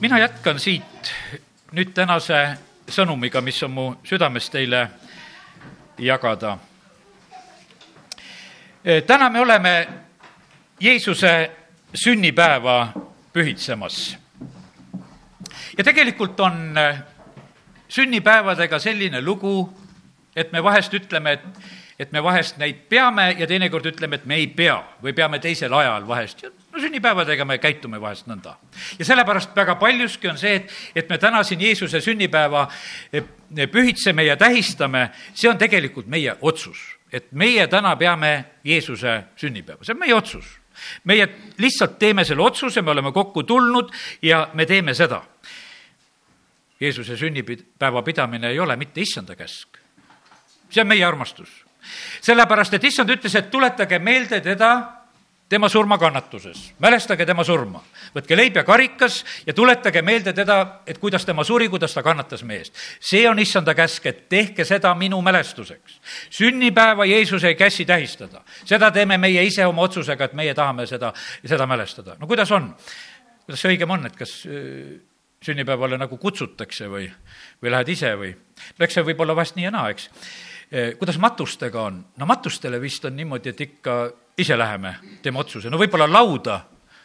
mina jätkan siit nüüd tänase sõnumiga, mis on mu südames teile jagada. täna me oleme Jeesuse sünnipäeva pühitsemas. ja tegelikult on sünnipäevadega selline lugu, et me vahest ütleme, et, et me vahest neid peame ja teinekord ütleme, et me ei pea või peame teisel ajal vahest no sünnipäevadega me käitume vahest nõnda. ja sellepärast väga paljuski on see, et, et me täna siin Jeesuse sünnipäeva eh, pühitseme ja tähistame, see on tegelikult meie otsus. et meie täna peame Jeesuse sünnipäeva, see on meie otsus. meie lihtsalt teeme selle otsuse, me oleme kokku tulnud ja me teeme seda. Jeesuse sünnipäeva pidamine ei ole mitte issanda käsk. see on meie armastus. sellepärast, et issand ütles, et tuletage meelde teda tema surmakannatuses, mälestage tema surma. võtke leib ja karikas ja tuletage meelde teda, et kuidas tema suri, kuidas ta kannatas meie eest. see on issanda käsk, et tehke seda minu mälestuseks. sünnipäeva Jeesus ei käsi tähistada, seda teeme meie ise oma otsusega, et meie tahame seda, seda mälestada. no kuidas on? kuidas see õigem on, et kas äh, sünnipäevale nagu kutsutakse või, või lähed ise või? no eks see võib olla vast nii ja naa, eks. Äh, kuidas matustega on? no matustele vist on niimoodi, et ikka ise läheme, teeme otsuse, no võib-olla lauda,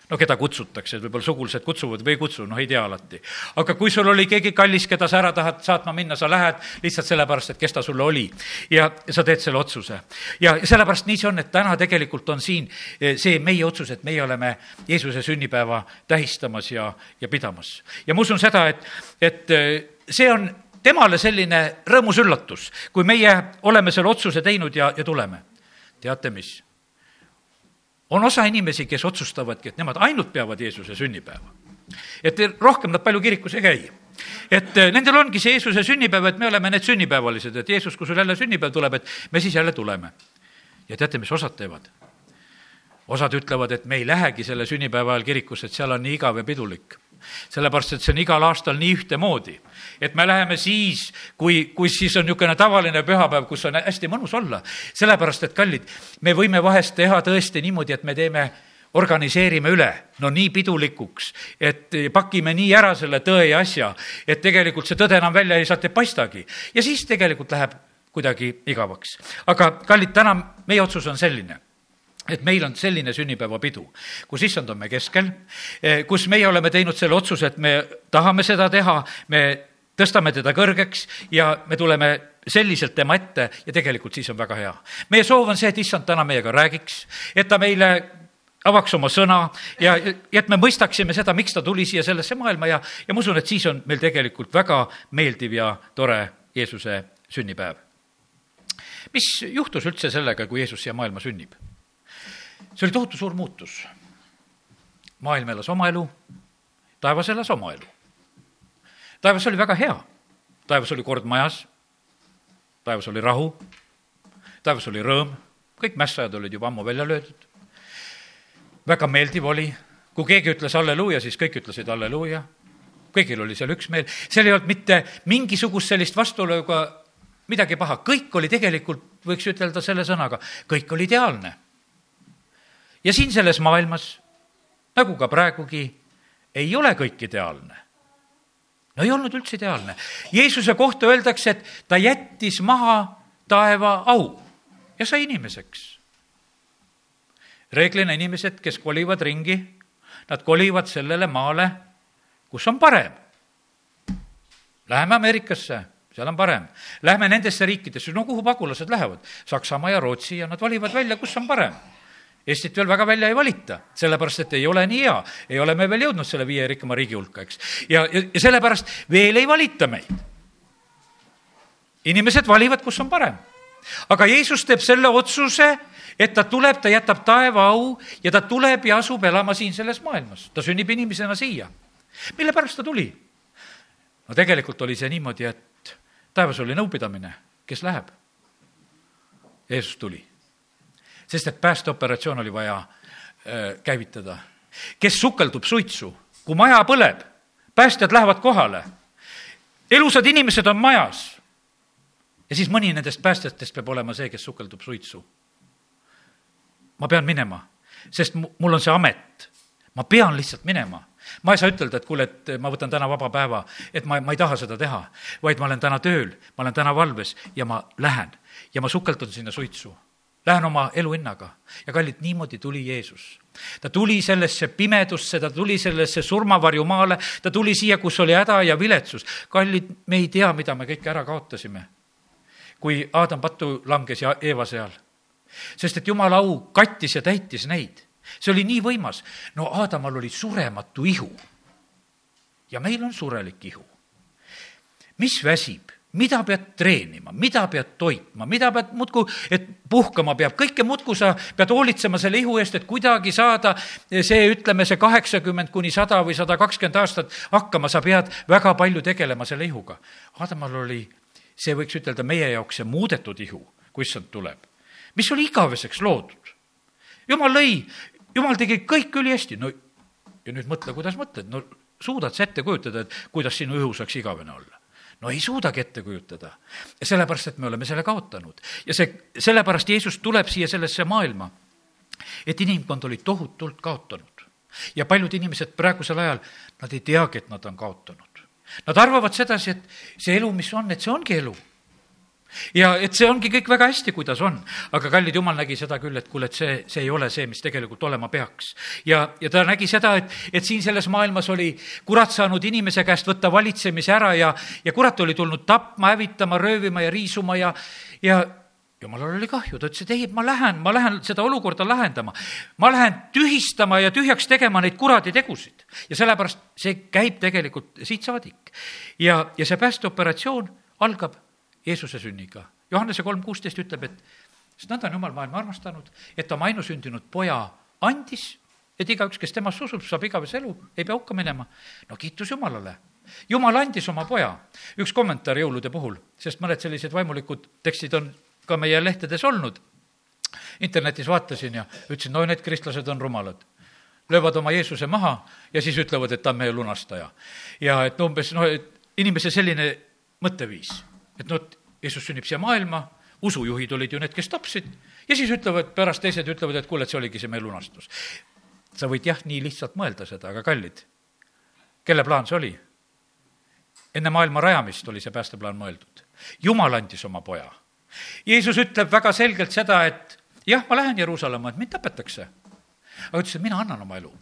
no keda kutsutakse, võib-olla sugulased kutsuvad või ei kutsu, noh, ei tea alati. aga kui sul oli keegi kallis, keda sa ära tahad saatma minna, sa lähed lihtsalt sellepärast, et kes ta sulle oli. ja sa teed selle otsuse. ja sellepärast nii see on, et täna tegelikult on siin eh, see meie otsus, et meie oleme Jeesuse sünnipäeva tähistamas ja, ja pidamas. ja ma usun seda, et, et eh, see on temale selline rõõmus üllatus, kui meie oleme selle otsuse teinud ja, ja tuleme. teate mis? On osa inimesi, kes otsustavadki, et nemad ainult peavad Jeesuse sünnipäeva. et rohkem nad palju kirikus ei käi. et eh, nendel ongi see Jeesuse sünnipäev, et me oleme need sünnipäevalised, et Jeesus, kui sul jälle sünnipäev tuleb, et me siis jälle tuleme. ja teate, mis osad teevad? osad ütlevad, et me ei lähegi selle sünnipäeva ajal kirikusse, et seal on nii igav ja pidulik sellepärast, et see on igal aastal nii ühtemoodi. Et me läheme siis, kui, kui siis on niisugune tavaline pühapäev, kus on hästi mõnus olla. sellepärast, et kallid, me võime vahest teha tõesti niimoodi, et me teeme organiseerime üle, no nii pidulikuks, et pakime nii ära selle tõe ja asja, et tegelikult see tõde enam välja ei saata, ei paistagi. ja siis tegelikult läheb kuidagi igavaks. aga kallid, täna meie otsus on selline et meil on selline sünnipäevapidu, kus issand on me keskel, eh, kus meie oleme teinud selle otsuse, et me tahame seda teha, me tõstame teda kõrgeks ja me tuleme selliselt tema ette ja tegelikult siis on väga hea. meie soov on see, et issand täna meiega räägiks, et ta meile avaks oma sõna ja, et me mõistaksime seda, miks ta tuli siia sellesse maailma ja, ja ma usun, et siis on meil tegelikult väga meeldiv ja tore Jeesuse sünnipäev. mis juhtus üldse sellega, kui Jeesus siia maailma sünnib? see oli tohutu suur muutus. maailm elas oma elu, taevas elas oma elu. Taevas oli väga hea, taevas oli kord majas, taevas oli rahu, taevas oli rõõm, kõik mässajad olid juba ammu välja löödud. väga meeldiv oli, kui keegi ütles halleluuja, siis kõik ütlesid halleluuja, kõigil oli seal üksmeel, seal ei olnud mitte mingisugust sellist vastuolu ega midagi paha, kõik oli tegelikult, võiks ütelda selle sõnaga, kõik oli ideaalne. Ja siin selles maailmas, nagu ka praegugi, ei ole kõik ideaalne. No ei olnud üldse ideaalne. Jeesuse kohta öeldakse, et ta jättis maha taeva au ja sai inimeseks. reeglina inimesed, kes kolivad ringi, nad kolivad sellele maale, kus on parem. Läheme Ameerikasse, seal on parem. Lähme nendesse riikidesse, no kuhu pagulased lähevad? Saksamaa ja Rootsi ja nad valivad välja, kus on parem Eestit veel väga välja ei valita, sellepärast et ei ole nii hea, ei ole me veel jõudnud selle viie rikkama riigi hulka, eks. ja, ja, ja sellepärast veel ei valita meid. inimesed valivad, kus on parem. aga Jeesus teeb selle otsuse, et ta tuleb, ta jätab taeva au ja ta tuleb ja asub elama siin selles maailmas. ta sünnib inimesena siia. mille pärast ta tuli? no tegelikult oli see niimoodi, et taevas oli nõupidamine, kes läheb? Jeesus tuli sest et päästeoperatsioon oli vaja äh, käivitada. kes sukeldub suitsu, kui maja põleb, päästjad lähevad kohale, elusad inimesed on majas ja siis mõni nendest päästjatest peab olema see, kes sukeldub suitsu. ma pean minema, sest mul on see amet, ma pean lihtsalt minema ma ei saa ütelda, et kuule, et ma võtan täna vaba päeva, et ma, ma ei taha seda teha, vaid ma olen täna tööl, ma olen täna valves ja ma lähen ja ma sukeldan sinna suitsu. Lähen oma eluhinnaga ja kallid, niimoodi tuli Jeesus. ta tuli sellesse pimedusse, ta tuli sellesse surmavarjumaale, ta tuli siia, kus oli häda ja viletsus. kallid, me ei tea, mida me kõike ära kaotasime, kui Aadam pattu langes ja Eeva seal. sest et jumala au kattis ja täitis neid see oli nii võimas. no Aadamal oli surematu ihu. ja meil on surelik ihu. mis väsib? Mida pead treenima, mida pead toitma, mida pead muudkui, et puhkama peab, kõike muudkui sa pead hoolitsema selle ihu eest, et kuidagi saada see, ütleme, see kaheksakümmend kuni sada või sada kakskümmend aastat hakkama, sa pead väga palju tegelema selle ihuga. Aadamal oli, see võiks ütelda meie jaoks see muudetud ihu, kui issand tuleb, mis oli igaveseks loodud. jumal lõi jumal tegi kõik ülihästi, no ja nüüd mõtle, kuidas mõtled, no suudad sa ette kujutada, et kuidas sinu õhu saaks igavene olla? No ei suudagi ette kujutada. sellepärast, et me oleme selle kaotanud. ja see, sellepärast Jeesus tuleb siia sellesse maailma, et inimkond oli tohutult kaotanud. ja paljud inimesed praegusel ajal, nad ei teagi, et nad on kaotanud. Nad arvavad sedasi, et see elu, mis on, et see ongi elu ja et see ongi kõik väga hästi, kuidas on. aga kallid jumal nägi seda küll, et kuule, et see, see ei ole see, mis tegelikult olema peaks. ja, ja ta nägi seda, et, et siin selles maailmas oli kurat saanud inimese käest võtta valitsemise ära ja, ja kurat oli tulnud tapma, hävitama, röövima ja riisuma ja, ja jumalal oli kahju, ta ütles, et ei, ma lähen, ma lähen seda olukorda lahendama. ma lähen tühistama ja tühjaks tegema neid kuradi tegusid. ja sellepärast see käib tegelikult siit saadik. ja, ja see päästeoperatsioon algab Jeesuse sünniga. Johannese kolm kuusteist ütleb, et sest nõnda on Jumal maailma armastanud, et oma ainusündinud poja andis, et igaüks, kes temasse usub, saab igavese elu, ei pea hukka minema. no kiitus Jumalale. Jumal andis oma poja. üks kommentaar jõulude puhul, sest mõned sellised vaimulikud tekstid on ka meie lehtedes olnud. internetis vaatasin ja ütlesin, no need kristlased on rumalad löövad oma Jeesuse maha ja siis ütlevad, et ta on meie lunastaja. ja et umbes noh, et inimese selline mõtteviis et noh, Jeesus sünnib siia maailma, usujuhid olid ju need, kes tapsid, ja siis ütlevad, pärast teised ütlevad, et kuule, et see oligi see meie lunastus. sa võid jah, nii lihtsalt mõelda seda, aga kallid, kelle plaan see oli? enne maailma rajamist oli see päästeplaan mõeldud. jumal andis oma poja. Jeesus ütleb väga selgelt seda, et jah, ma lähen Jeruusalemma, et mind tapetakse. aga ütles, et mina annan oma elu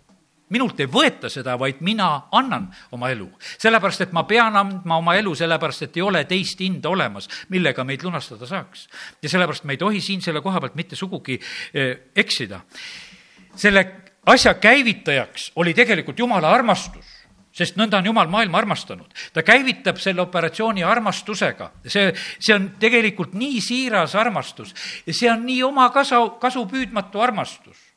minult ei võeta seda, vaid mina annan oma elu. sellepärast, et ma pean andma oma elu, sellepärast et ei ole teist hinda olemas, millega meid lunastada saaks. ja sellepärast me ei tohi siin selle koha pealt mitte sugugi eh, eksida. selle asja käivitajaks oli tegelikult jumala armastus sest nõnda on Jumal maailma armastanud. ta käivitab selle operatsiooni armastusega. see, see on tegelikult nii siiras armastus ja see on nii oma kasu, kasupüüdmatu armastus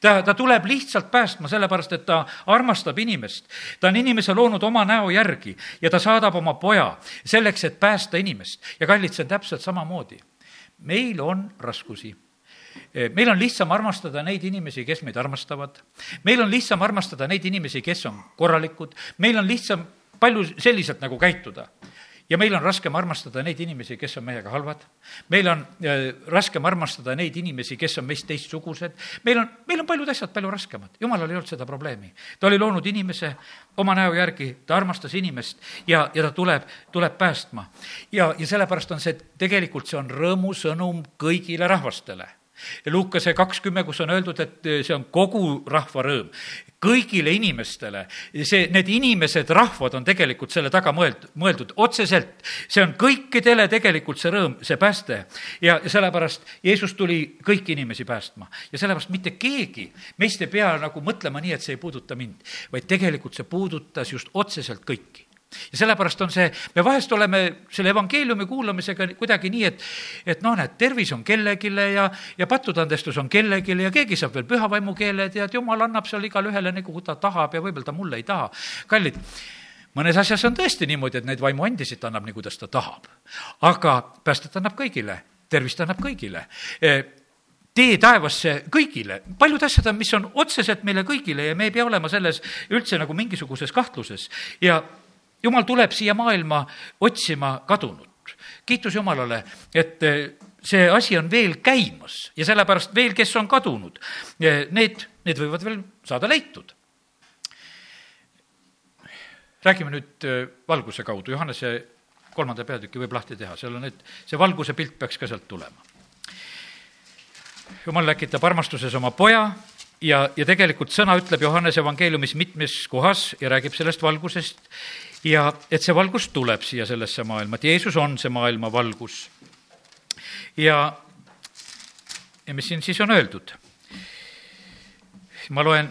ta, ta tuleb lihtsalt päästma, sellepärast et ta armastab inimest. ta on inimese loonud oma näo järgi ja ta saadab oma poja selleks, et päästa inimest. ja kallid, see on täpselt samamoodi. meil on raskusi meil on lihtsam armastada neid inimesi, kes meid armastavad. meil on lihtsam armastada neid inimesi, kes on korralikud. meil on lihtsam palju selliselt nagu käituda ja meil on raskem armastada neid inimesi, kes on meiega halvad. meil on äh, raskem armastada neid inimesi, kes on meist teistsugused. meil on, meil on paljud asjad palju raskemad. jumalal ei olnud seda probleemi. ta oli loonud inimese oma näo järgi, ta armastas inimest ja, ja ta tuleb, tuleb päästma. ja, ja sellepärast on see, tegelikult see on rõõmusõnum kõigile rahvastele Luukase kakskümmend, kus on öeldud, et see on kogu rahva rõõm kõigile inimestele, see, need inimesed, rahvad on tegelikult selle taga mõeld-, mõeldud otseselt. see on kõikidele tegelikult see rõõm, see pääste. ja sellepärast Jeesus tuli kõiki inimesi päästma. ja sellepärast mitte keegi meist ei pea nagu mõtlema nii, et see ei puuduta mind, vaid tegelikult see puudutas just otseselt kõiki ja sellepärast on see, me vahest oleme selle evangeeliumi kuulamisega kuidagi nii, et, et noh, näed, tervis on kellelegi ja, ja pattutandestus on kellelegi ja keegi saab veel pühavaimu keele, tead, jumal annab seal igale ühele nagu ta tahab ja võib-olla ta mulle ei taha. kallid, mõnes asjas on tõesti niimoodi, et neid vaimuandisid ta annab nii, kuidas ta tahab. aga päästet annab kõigile, tervist annab kõigile e, tee taevasse kõigile, paljud asjad on, mis on otseselt meile kõigile ja me ei pea olema selles üldse nagu mingisuguses kahtluses ja jumal tuleb siia maailma otsima kadunut. kiitus Jumalale, et eh, see asi on veel käimas ja sellepärast veel, kes on kadunud, eh, need, need võivad veel saada leitud. räägime nüüd äh, valguse kaudu, Johannese kolmanda peatüki võib lahti teha, seal on need, see valguse pilt peaks ka sealt tulema. jumal läkitab armastuses oma poja ja, ja tegelikult sõna ütleb Johannese evangeeliumis mitmes kohas ja räägib sellest valgusest ja et see valgus tuleb siia sellesse maailma, et Jeesus on see maailma valgus. ja, ja mis siin siis on öeldud? ma loen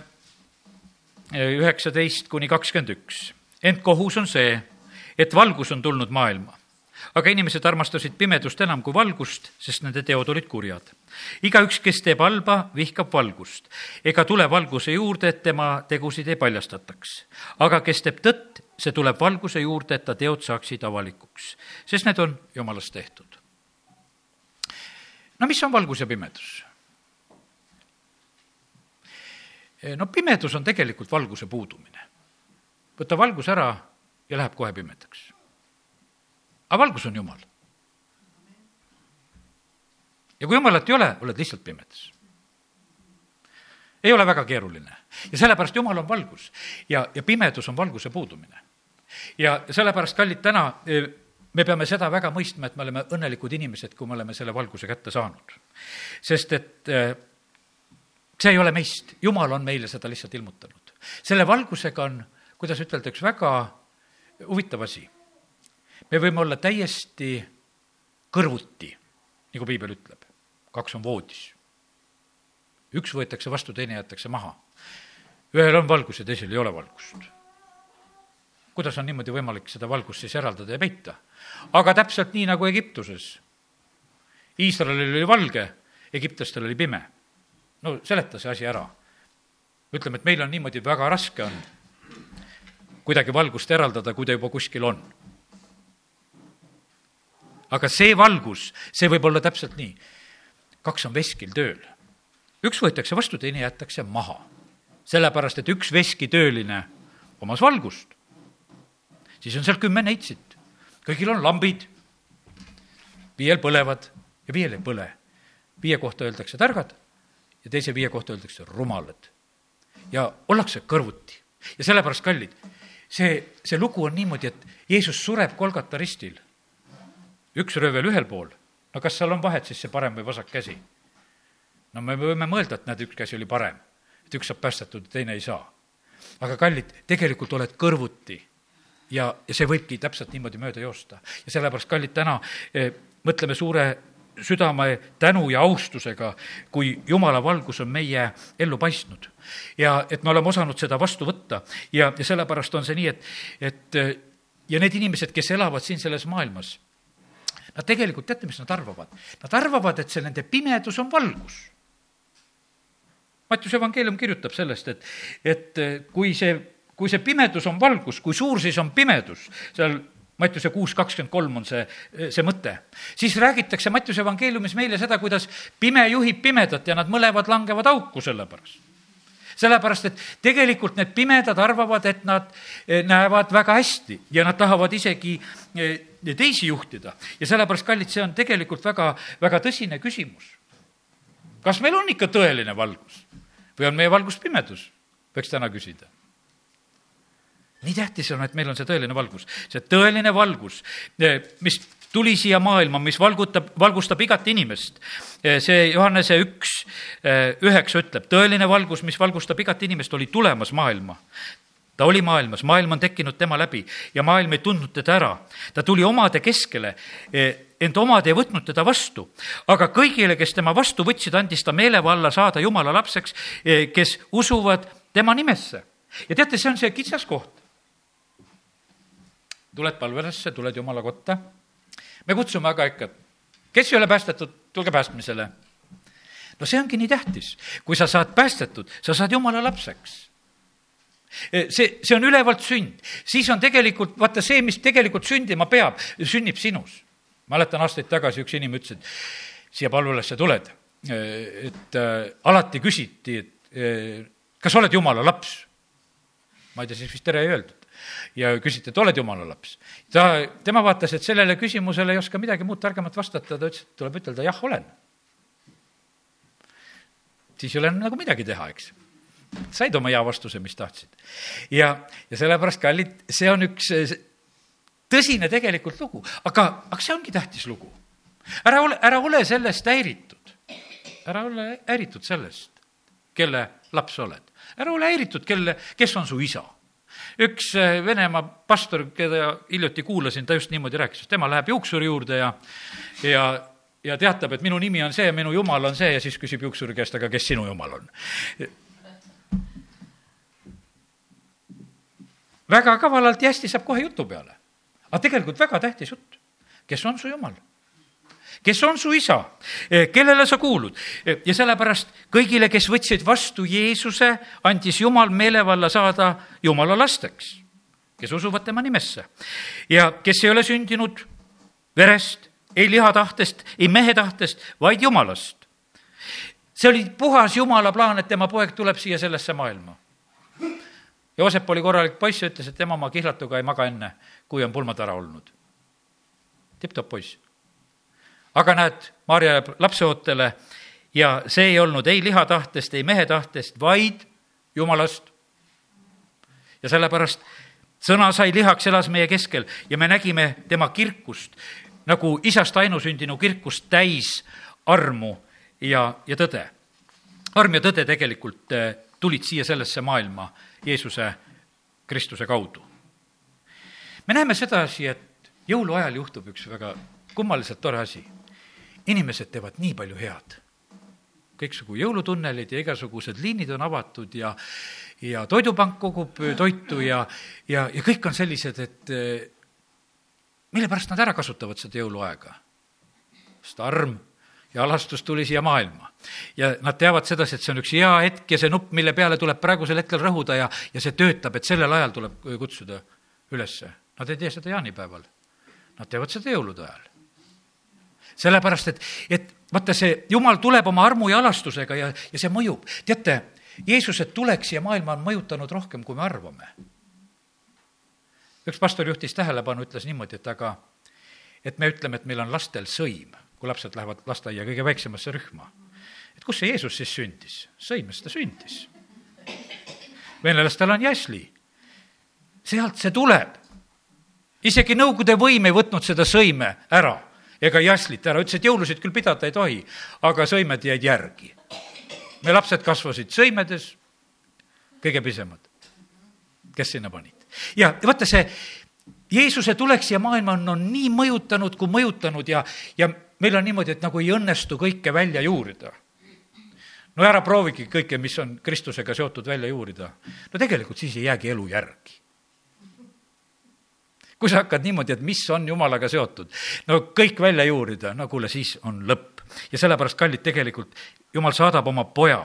üheksateist kuni kakskümmend üks. ent kohus on see, et valgus on tulnud maailma. Aga inimesed armastasid pimedust enam kui valgust, sest nende teod olid kurjad. igaüks, kes teeb halba, vihkab valgust ega tule valguse juurde, et tema tegusid ei paljastataks. aga kes teeb tõtt, see tuleb valguse juurde, et ta teod saaksid avalikuks, sest need on jumalast tehtud. no mis on valgus ja pimedus? no pimedus on tegelikult valguse puudumine. võta valgus ära ja läheb kohe pimedaks. Aga valgus on Jumal. ja kui Jumalat ei ole, oled lihtsalt pimedas. ei ole väga keeruline ja sellepärast Jumal on valgus ja, ja pimedus on valguse puudumine. ja sellepärast, kallid, täna e, me peame seda väga mõistma, et me oleme õnnelikud inimesed, kui me oleme selle valguse kätte saanud. sest et e, see ei ole meist, Jumal on meile seda lihtsalt ilmutanud. selle valgusega on, kuidas ütelda, üks väga huvitav asi. Me võime olla täiesti kõrvuti, nagu piibel ütleb. kaks on voodis. üks võetakse vastu, teine jäetakse maha. ühel on valgus ja teisel ei ole valgust. kuidas on niimoodi võimalik seda valgust siis eraldada ja peita? aga täpselt nii nagu Egiptuses. Iisraelil oli valge, egiptlastel oli pime no seleta see asi ära. ütleme, et meil on niimoodi, väga raske on kuidagi valgust eraldada, kui ta juba kuskil on. Aga see valgus, see võib olla täpselt nii. kaks on veskil tööl. üks võetakse vastu, teine jäetakse maha. sellepärast, et üks veskitööline omas valgust. siis on seal kümme neitsit. kõigil on lambid, viiel põlevad ja viiel ei põle. viie kohta öeldakse targad ja teise viie kohta öeldakse rumalad. ja ollakse kõrvuti. ja sellepärast, kallid, see, see lugu on niimoodi, et Jeesus sureb Kolgata ristil. Üks röövel ühel pool, no kas seal on vahet siis see parem või vasak käsi? no me võime mõelda, et näed, üks käsi oli parem, et üks saab päästetud, teine ei saa. aga kallid, tegelikult oled kõrvuti ja, ja see võibki täpselt niimoodi mööda joosta. ja sellepärast, kallid, täna eh, mõtleme suure südame tänu ja austusega, kui Jumala valgus on meie ellu paistnud. ja et me oleme osanud seda vastu võtta ja, ja sellepärast on see nii, et, et ja need inimesed, kes elavad siin selles maailmas, nad tegelikult, teate, mis nad arvavad? Nad arvavad, et see nende pimedus on valgus. Mattiuse evangeelium kirjutab sellest, et, et kui see, kui see pimedus on valgus, kui suur siis on pimedus, seal Mattiuse kuus kakskümmend kolm on see, see mõte. siis räägitakse Mattiuse evangeeliumis meile seda, kuidas pime juhib pimedat ja nad mõlemad langevad auku selle pärast. Sellepärast, et tegelikult need pimedad arvavad, et nad eh, näevad väga hästi ja nad tahavad isegi eh, teisi juhtida. ja sellepärast, kallid, see on tegelikult väga, väga tõsine küsimus. kas meil on ikka tõeline valgus või on meie valgus pimedus, võiks täna küsida nii tähtis on, et meil on see tõeline valgus, see tõeline valgus, eh, mis tuli siia maailma, mis valgutab, valgustab igat inimest. Eh, see Johannese üks, eh, üheksa ütleb, tõeline valgus, mis valgustab igat inimest, oli tulemas maailma ta oli maailmas, maailm on tekkinud tema läbi ja maailm ei tundnud teda ära. ta tuli omade keskele, ent omad ei võtnud teda vastu. aga kõigile, kes tema vastu võtsid, andis ta meelevalla saada Jumala lapseks, kes usuvad tema nimesse. ja teate, see on see kitsaskoht tuled palvelasse, tuled Jumala kotta. Me kutsume aga ikka, kes ei ole päästetud, tulge päästmisele. no see ongi nii tähtis, kui sa saad päästetud, sa saad Jumala lapseks e, see, see on ülevalt sünd, siis on tegelikult, vaata see, mis tegelikult sündima peab, sünnib sinus. mäletan aastaid tagasi üks inimene ütles, et siia palvelasse tuled, e, et äh, alati küsiti, et äh, kas oled Jumala laps? ma ei tea, siis vist tere ei öeldud ja küsiti, et oled jumala laps. ta, tema vaatas, et sellele küsimusele ei oska midagi muud targemat vastata, ta ütles, et tuleb ütelda jah, olen. siis ei ole nagu midagi teha, eks. said oma hea vastuse, mis tahtsid. ja, ja sellepärast, kallid, see on üks tõsine tegelikult lugu, aga, aga see ongi tähtis lugu. ära ole, ära ole sellest häiritud. ära ole häiritud sellest, kelle laps sa oled. ära ole häiritud, kelle, kes on su isa üks eh, Venemaa pastor, keda hiljuti kuulasin, ta just niimoodi rääkis, tema läheb juuksuri juurde ja, ja, ja teatab, et minu nimi on see minu jumal on see ja siis küsib juuksuri käest, aga kes sinu jumal on? väga kavalalt ja hästi saab kohe jutu peale. aga tegelikult väga tähtis jutt. kes on su jumal? Kes on su isa, eh, kellele sa kuulud eh, ja sellepärast kõigile, kes võtsid vastu Jeesuse, andis Jumal meelevalla saada Jumala lasteks, kes usuvad tema nimesse ja kes ei ole sündinud verest, ei liha tahtest, ei mehe tahtest, vaid Jumalast. see oli puhas Jumala plaan, et tema poeg tuleb siia sellesse maailma. Joosep oli korralik poiss ja ütles, et ema oma kihlatuga ei maga enne, kui on pulmad ära olnud. tipp-topp poiss aga näed, Maarja jääb lapseootele ja see ei olnud ei liha tahtest, ei mehe tahtest, vaid Jumalast. ja sellepärast sõna sai lihaks, elas meie keskel ja me nägime tema kirkust nagu isast ainusündinu kirkust täis armu ja, ja tõde. arm ja tõde tegelikult eh, tulid siia sellesse maailma Jeesuse Kristuse kaudu. me näeme sedasi, et jõuluajal juhtub üks väga kummaliselt tore asi inimesed teevad nii palju head. kõiksugu jõulutunnelid ja igasugused liinid on avatud ja, ja toidupank kogub toitu ja, ja, ja kõik on sellised, et eh, mille pärast nad ära kasutavad seda jõuluaega? sest arm ja alastus tuli siia maailma. ja nad teavad sedasi, et see on üks hea hetk ja see nupp, mille peale tuleb praegusel hetkel rõhuda ja, ja see töötab, et sellel ajal tuleb kutsuda ülesse. Nad ei tee seda jaanipäeval, nad teevad seda jõulude ajal sellepärast et, et vaata, see jumal tuleb oma armu ja alastusega ja, ja see mõjub. teate, Jeesuse tulek siia maailma on mõjutanud rohkem, kui me arvame. üks pastor juhtis tähelepanu, ütles niimoodi, et aga, et me ütleme, et meil on lastel sõim, kui lapsed lähevad lasteaia kõige väiksemasse rühma. et kus see Jeesus siis sündis? sõimes ta sündis. venelastel on jäsli. sealt see tuleb. isegi Nõukogude võim ei võtnud seda sõime ära ega jasslit ära, ütles, et jõulusid küll pidada ei tohi, aga sõimed jäid järgi. me lapsed kasvasid sõimedes, kõige pisemad, kes sinna panid. ja vaata see Jeesuse tulek siia maailma on, on nii mõjutanud kui mõjutanud ja, ja meil on niimoodi, et nagu ei õnnestu kõike välja juurida. no ära proovigi kõike, mis on Kristusega seotud, välja juurida. no tegelikult siis ei jäägi elu järgi kui sa hakkad niimoodi, et mis on jumalaga seotud, no kõik välja juurida, no kuule, siis on lõpp. ja sellepärast, kallid, tegelikult jumal saadab oma poja,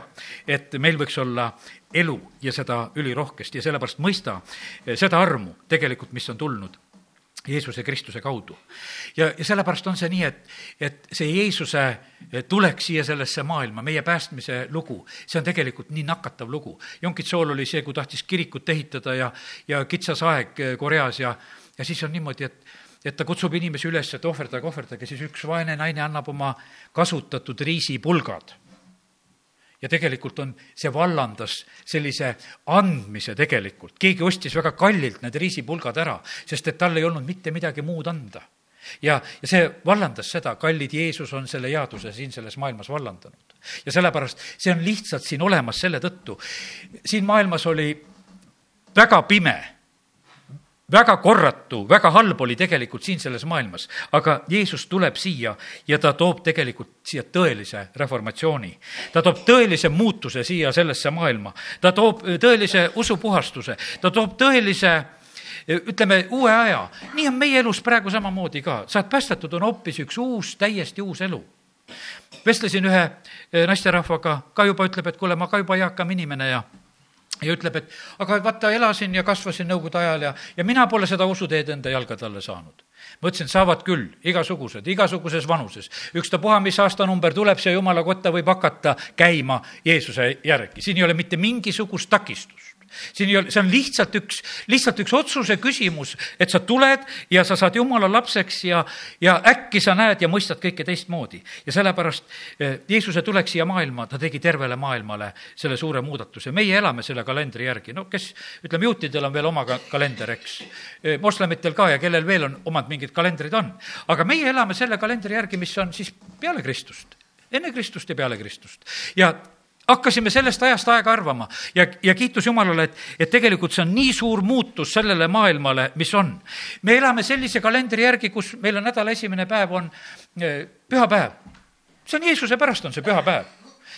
et meil võiks olla elu ja seda ülirohkesti ja sellepärast mõista seda armu tegelikult, mis on tulnud Jeesuse Kristuse kaudu. ja, ja sellepärast on see nii, et, et see Jeesuse tulek siia sellesse maailma, meie päästmise lugu, see on tegelikult nii nakatav lugu. Jonkitsool oli see, kui tahtis kirikut ehitada ja, ja kitsas aeg Koreas ja, ja siis on niimoodi, et, et ta kutsub inimesi üles, et ohverdage, ohverdage, siis üks vaene naine annab oma kasutatud riisipulgad. ja tegelikult on, see vallandas sellise andmise tegelikult, keegi ostis väga kallilt need riisipulgad ära, sest et tal ei olnud mitte midagi muud anda ja, ja see vallandas seda, kallid Jeesus on selle headuse siin selles maailmas vallandanud. ja sellepärast see on lihtsalt siin olemas selle tõttu. siin maailmas oli väga pime väga korratu, väga halb oli tegelikult siin selles maailmas, aga Jeesus tuleb siia ja ta toob tegelikult siia tõelise reformatsiooni. ta toob tõelise muutuse siia sellesse maailma, ta toob tõelise usupuhastuse, ta toob tõelise ütleme, uue aja. nii on meie elus praegu samamoodi ka, saad päästetud, on hoopis üks uus, täiesti uus elu. Vestlesin ühe naisterahvaga, ka juba ütleb, et kuule, ma ka juba eakam inimene ja ja ütleb, et aga vaata, elasin ja kasvasin nõukogude ajal ja, ja mina pole seda usuteed enda jalgade alla saanud. ma ütlesin, saavad küll, igasugused, igasuguses vanuses. ükstapuha, mis aastanumber tuleb, see jumala kotta võib hakata käima Jeesuse järgi, siin ei ole mitte mingisugust takistust siin ei ole, see on lihtsalt üks, lihtsalt üks otsuse küsimus, et sa tuled ja sa saad jumala lapseks ja, ja äkki sa näed ja mõistad kõike teistmoodi. ja sellepärast eh, Jeesuse tulek siia maailma, ta tegi tervele maailmale selle suure muudatuse. meie elame selle kalendri järgi, no kes, ütleme, juutidel on veel oma ka kalender, eks. Eh, moslemitel ka ja kellel veel on omad mingid kalendrid on. aga meie elame selle kalendri järgi, mis on siis peale Kristust enne Kristust ja peale Kristust. ja hakkasime sellest ajast aega arvama ja, ja kiitus Jumalale, et, et tegelikult see on nii suur muutus sellele maailmale, mis on. me elame sellise kalendri järgi, kus meil on nädala esimene päev on eh, pühapäev. see on Jeesuse pärast, on see pühapäev.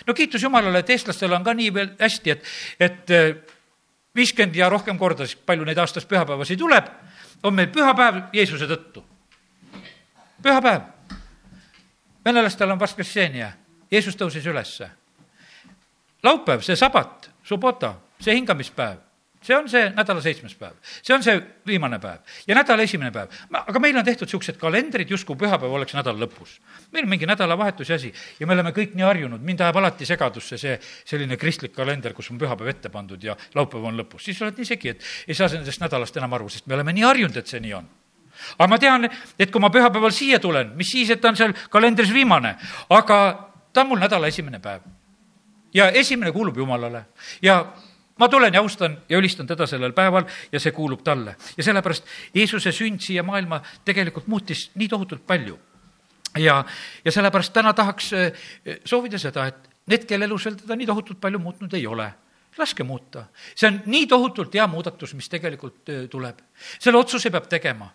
no kiitus Jumalale, et eestlastel on ka nii veel hästi, et, et eh, viiskümmend ja rohkem korda, siis palju neid aastas pühapäevasid tuleb, on meil pühapäev Jeesuse tõttu. pühapäev. venelastel on Vaskressenja, Jeesus tõusis ülesse laupäev, see sabat, subota, see hingamispäev, see on see nädala seitsmes päev, see on see viimane päev ja nädala esimene päev. aga meil on tehtud niisugused kalendrid, justkui pühapäev oleks nädala lõpus. meil on mingi nädalavahetuse asi ja me oleme kõik nii harjunud, mind ajab alati segadusse see selline kristlik kalender, kus on pühapäev ette pandud ja laupäev on lõpus. siis oled nii segi, et ei saa nendest nädalast enam aru, sest me oleme nii harjunud, et see nii on aga ma tean, et kui ma pühapäeval siia tulen, mis siis, et ta on seal kalendris viimane, aga ta on mul nädala esimene päev ja esimene kuulub Jumalale ja ma tulen ja austan ja ülistan teda sellel päeval ja see kuulub talle. ja sellepärast Jeesuse sünd siia maailma tegelikult muutis nii tohutult palju. ja, ja sellepärast täna tahaks eh, soovida seda, et need, kelle elus veel teda nii tohutult palju muutnud ei ole, laske muuta. see on nii tohutult hea muudatus, mis tegelikult eh, tuleb. selle otsuse peab tegema.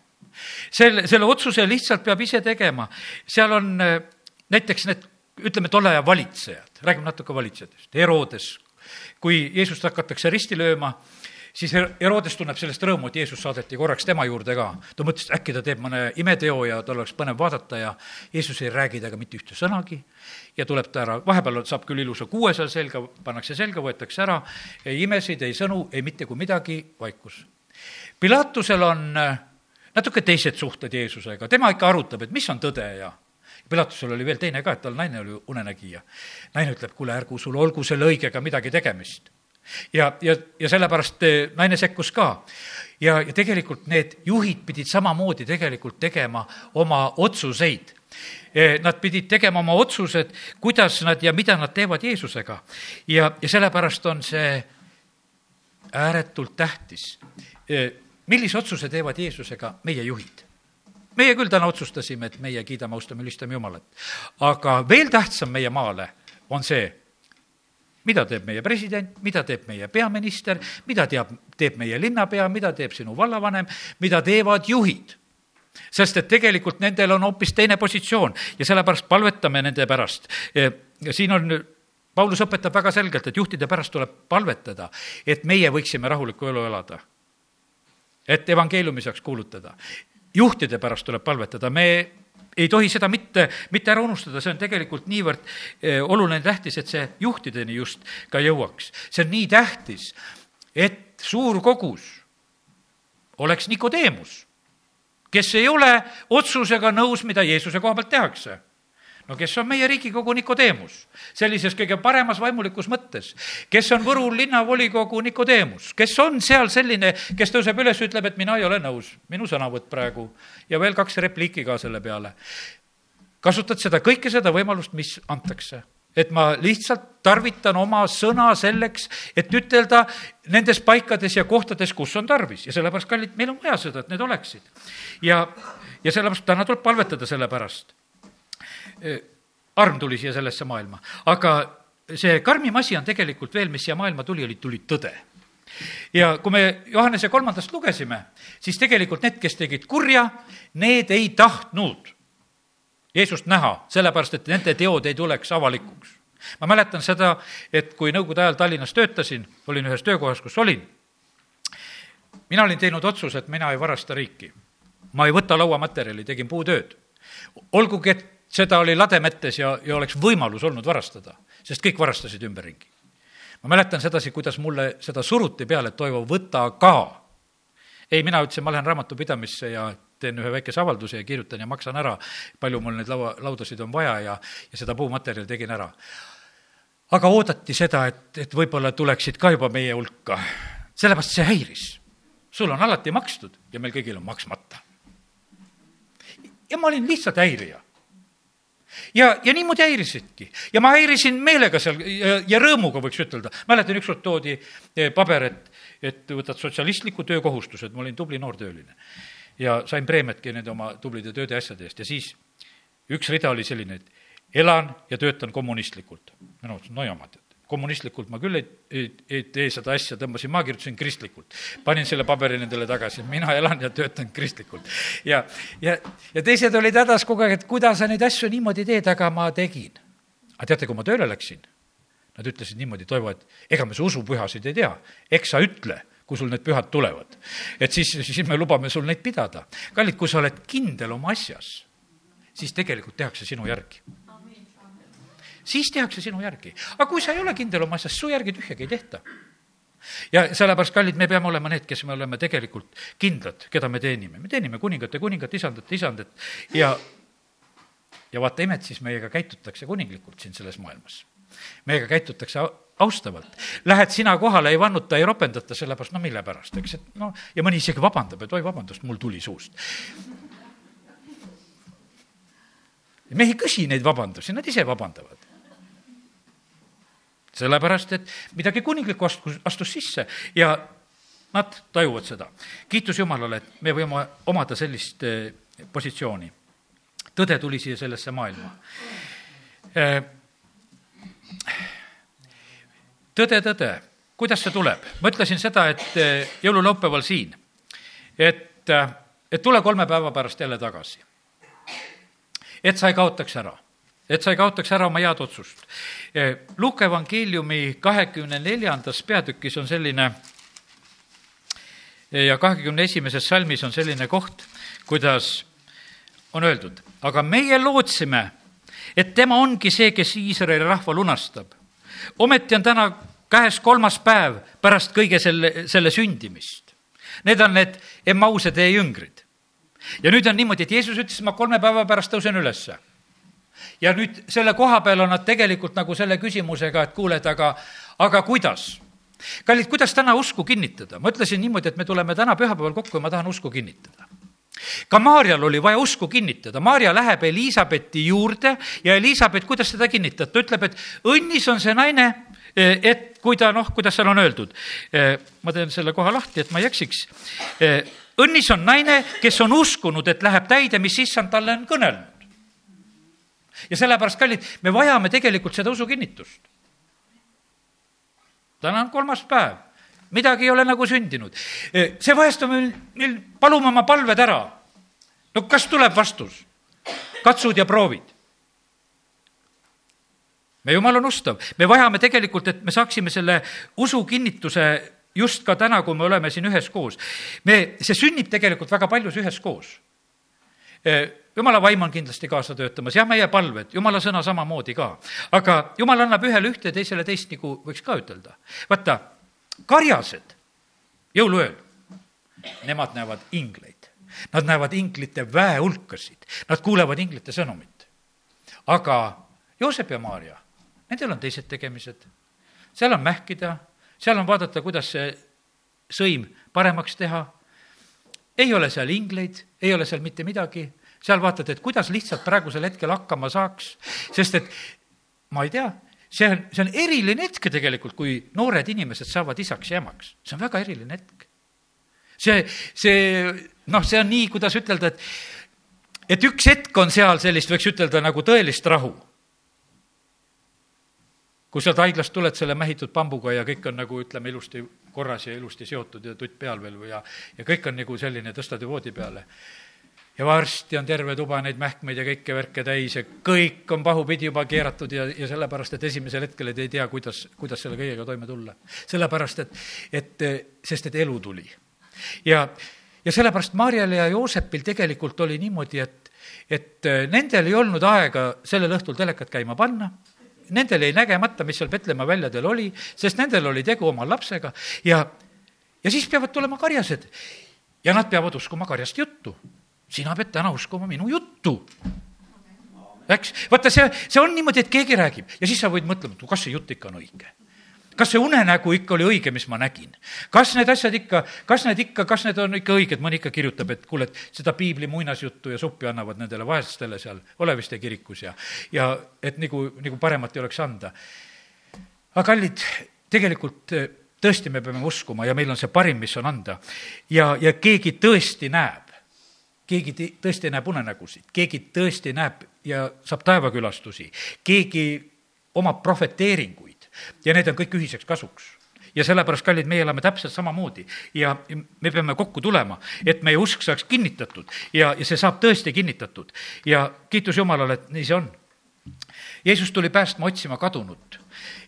selle, selle otsuse lihtsalt peab ise tegema. seal on eh, näiteks need ütleme, tolle aja valitsejad, räägime natuke valitsejatest, Herodes, kui Jeesust hakatakse risti lööma, siis Herodes tunneb sellest rõõmu, et Jeesus saadeti korraks tema juurde ka. ta mõtles, et äkki ta teeb mõne imeteo ja tal oleks põnev vaadata ja Jeesus ei räägi temaga mitte ühte sõnagi. Ja tuleb ta ära, vahepeal saab küll ilusa kuue seal selga, pannakse selga, võetakse ära, ei imesid, ei sõnu, ei mitte kui midagi, vaikus. Pilatusel on natuke teised suhted Jeesusega, tema ikka arutab, et mis on tõde ja Pilatusel oli veel teine ka, et tal naine oli unenägija. naine ütleb, kuule, ärgu sul olgu selle õigega midagi tegemist. ja, ja, ja sellepärast eh, naine sekkus ka. ja, ja tegelikult need juhid pidid samamoodi tegelikult tegema oma otsuseid. Eh, nad pidid tegema oma otsused, kuidas nad ja mida nad teevad Jeesusega. ja, ja sellepärast on see ääretult tähtis. Eh, millise otsuse teevad Jeesusega meie juhid meie küll täna otsustasime, et meie kiidame, austame, ülistame Jumalat. aga veel tähtsam meie maale on see, mida teeb meie president, mida teeb meie peaminister, mida teab, teeb meie linnapea, mida teeb sinu vallavanem, mida teevad juhid. sest et tegelikult nendel on hoopis teine positsioon ja sellepärast palvetame nende pärast. ja siin on Paulus õpetab väga selgelt, et juhtide pärast tuleb palvetada, et meie võiksime rahulikku elu elada. et evangeeliumi saaks kuulutada juhtide pärast tuleb palvetada, me ei tohi seda mitte, mitte ära unustada, see on tegelikult niivõrd eh, oluline, tähtis, et see juhtideni just ka jõuaks. see on nii tähtis, et suur kogus oleks Nikodeemus, kes ei ole otsusega nõus, mida Jeesuse koha pealt tehakse no kes on meie Riigikogu Nikodeemus, sellises kõige paremas vaimulikus mõttes, kes on Võru linnavolikogu Nikodeemus, kes on seal selline, kes tõuseb üles, ütleb, et mina ei ole nõus, minu sõnavõtt praegu. Ja veel kaks repliiki ka selle peale. kasutad seda, kõike seda võimalust, mis antakse. Et ma lihtsalt tarvitan oma sõna selleks, et ütelda nendes paikades ja kohtades, kus on tarvis. Ja sellepärast, kallid, meil on vaja seda, et need oleksid. ja, ja sellepärast täna tuleb palvetada selle pärast arm tuli siia sellesse maailma, aga see karmim asi on tegelikult veel, mis siia maailma tuli, oli, tuli tõde. ja kui me Johannese kolmandast lugesime, siis tegelikult need, kes tegid kurja, need ei tahtnud Jeesust näha, sellepärast et nende teod ei tuleks avalikuks. ma mäletan seda, et kui Nõukogude ajal Tallinnas töötasin, olin ühes töökohas, kus olin, mina olin teinud otsuse, et mina ei varasta riiki. ma ei võta lauamaterjali, tegin puutööd. olgugi, et seda oli lademetes ja, ja oleks võimalus olnud varastada, sest kõik varastasid ümberringi. ma mäletan sedasi, kuidas mulle seda suruti peale, et Toivo, võta ka. ei, mina ütlesin, ma lähen raamatupidamisse ja teen ühe väikese avalduse ja kirjutan ja maksan ära, palju mul neid laua, laudasid on vaja ja, ja seda puumaterjali tegin ära. aga oodati seda, et, et võib-olla tuleksid ka juba meie hulka sellepärast see häiris. sul on alati makstud ja meil kõigil on maksmata. ja ma olin lihtsalt häirija ja, ja niimoodi häirisidki ja ma häirisin meelega seal ja, ja rõõmuga, võiks ütelda. mäletan, ükskord toodi eh, paber, et, et võtad sotsialistliku töökohustused, ma olin tubli noortööline. ja sain preemiatki nende oma tublide tööde ja asjade eest ja siis üks rida oli selline, et elan ja töötan kommunistlikult. mina mõtlesin, no jama, tead kommunistlikult ma küll ei, ei, ei tee seda asja, tõmbasin maha, kirjutasin kristlikult. panin selle paberi nendele tagasi, mina elan ja töötan kristlikult. ja, ja, ja teised olid hädas kogu aeg, et kuidas sa neid asju niimoodi teed, aga ma tegin. aga teate, kui ma tööle läksin, nad ütlesid niimoodi, Toivo, et ega me su usupühasid ei tea, eks sa ütle kui sul need pühad tulevad. et siis, siis me lubame sul neid pidada. kallid, kui sa oled kindel oma asjas, siis tegelikult tehakse sinu järgi siis tehakse sinu järgi. aga kui sa ei ole kindel oma asjas, su järgi tühjagi ei tehta ja sellepärast, kallid, me peame olema need, kes me oleme tegelikult kindlad, keda me teenime. me teenime kuningate kuningat, isandat isandat ja, ja vaata imet, siis meiega käitutakse kuninglikult siin selles maailmas. meiega käitutakse austavalt. Lähed sina kohale, ei vannuta, ei ropendata, sellepärast no mille pärast, eks, et noh, ja mõni isegi vabandab, et oi, vabandust, mul tuli suust. me ei küsi neid vabandusi, nad ise vabandavad sellepärast, et midagi kuninglikku astus, astus sisse ja nad tajuvad seda. kiitus Jumalale, et me võime omada sellist eh, positsiooni. tõde tuli siia sellesse maailma. Eh, tõde, tõde, kuidas see tuleb? ma ütlesin seda, et eh, jõululaupäeval siin, et, et tule kolme päeva pärast jälle tagasi. et sa ei kaotaks ära et sa ei kaotaks ära oma head otsust. Luuke evangeeliumi kahekümne neljandas peatükis on selline ja kahekümne esimeses salmis on selline koht, kuidas on öeldud, aga meie lootsime, et tema ongi see, kes Iisraeli rahva lunastab. ometi on täna käes kolmas päev pärast kõige selle, selle sündimist. Need on need Emmause tee jüngrid. ja nüüd on niimoodi, et Jeesus ütles, ma kolme päeva pärast tõusen ülesse ja nüüd selle koha peal on nad tegelikult nagu selle küsimusega, et kuule, et aga, aga kuidas? kallid, kuidas täna usku kinnitada? ma ütlesin niimoodi, et me tuleme täna pühapäeval kokku ja ma tahan usku kinnitada ka Maarjal oli vaja usku kinnitada, Maarja läheb Elizabethi juurde ja Elizabeth, kuidas seda kinnitab, ta ütleb, et õnnis on see naine, et kui ta noh, kuidas seal on öeldud, ma teen selle koha lahti, et ma ei eksiks. õnnis on naine, kes on uskunud, et läheb täide, mis issand talle on kõnelnud ja sellepärast, kallid, me vajame tegelikult seda usukinnitust. täna on kolmas päev, midagi ei ole nagu sündinud. see vahest on meil, meil palume oma palved ära. no kas tuleb vastus? katsud ja proovid. me jumal on ustav, me vajame tegelikult, et me saaksime selle usukinnituse just ka täna, kui me oleme siin üheskoos. me, see sünnib tegelikult väga paljus üheskoos jumala vaim on kindlasti kaasa töötamas, jah, meie palved, jumala sõna samamoodi ka. aga jumal annab ühele ühte, teisele teist, nagu võiks ka ütelda. vaata, karjased jõuluööl, nemad näevad ingleid. Nad näevad inglite väehulkasid, nad kuulevad inglite sõnumit. aga Joosep ja Maarja, nendel on teised tegemised. seal on mähkida, seal on vaadata, kuidas see sõim paremaks teha. Ei ole seal ingleid, ei ole seal mitte midagi. Seal vaatad, et kuidas lihtsalt praegusel hetkel hakkama saaks, sest et ma ei tea, see on, see on eriline hetk tegelikult, kui noored inimesed saavad isaks ja emaks, see on väga eriline hetk. see, see noh, see on nii, kuidas ütelda, et, et üks hetk on seal sellist, võiks ütelda nagu tõelist rahu. Kui sealt haiglast tuled selle mähitud pambuga ja kõik on nagu ütleme, ilusti korras ja ilusti seotud ja tutt peal veel või ja, ja kõik on nagu selline, tõstad ju voodi peale ja varsti on terve tuba neid mähkmeid ja kõike värke täis ja kõik on pahupidi juba keeratud ja, ja sellepärast, et esimesel hetkel ei tea, kuidas, kuidas selle kõigega toime tulla. sellepärast, et, et, sest et elu tuli. ja, ja sellepärast Marjal ja Joosepil tegelikult oli niimoodi, et, et nendel ei olnud aega sellel õhtul telekat käima panna, nendel jäi nägemata, mis seal Petlemma väljadel oli, sest nendel oli tegu oma lapsega ja, ja siis peavad tulema karjased ja nad peavad uskuma karjast juttu sina pead täna uskuma minu juttu. eks, vaata, see, see on niimoodi, et keegi räägib ja siis sa võid mõtlema, et kas see jutt ikka on õige. Kas see unenägu ikka oli õige, mis ma nägin? kas need asjad ikka, kas need ikka, kas need on ikka õiged, mõni ikka kirjutab, et kuule, et seda piibli muinasjuttu ja suppi annavad nendele vaestele seal Oleviste kirikus ja, ja et nagu, nagu paremat ei oleks anda. aga kallid, tegelikult eh, tõesti me peame uskuma ja meil on see parim, mis on anda. ja, ja keegi tõesti näeb, keegi tõesti näeb unenägusid, keegi tõesti näeb ja saab taevakülastusi, keegi omab prohveteeringuid ja need on kõik ühiseks kasuks ja sellepärast, kallid, meie elame täpselt samamoodi ja me peame kokku tulema, et meie usk saaks kinnitatud ja, ja see saab tõesti kinnitatud ja kiitus Jumalale, et nii see on. Jeesus tuli päästma, otsima kadunut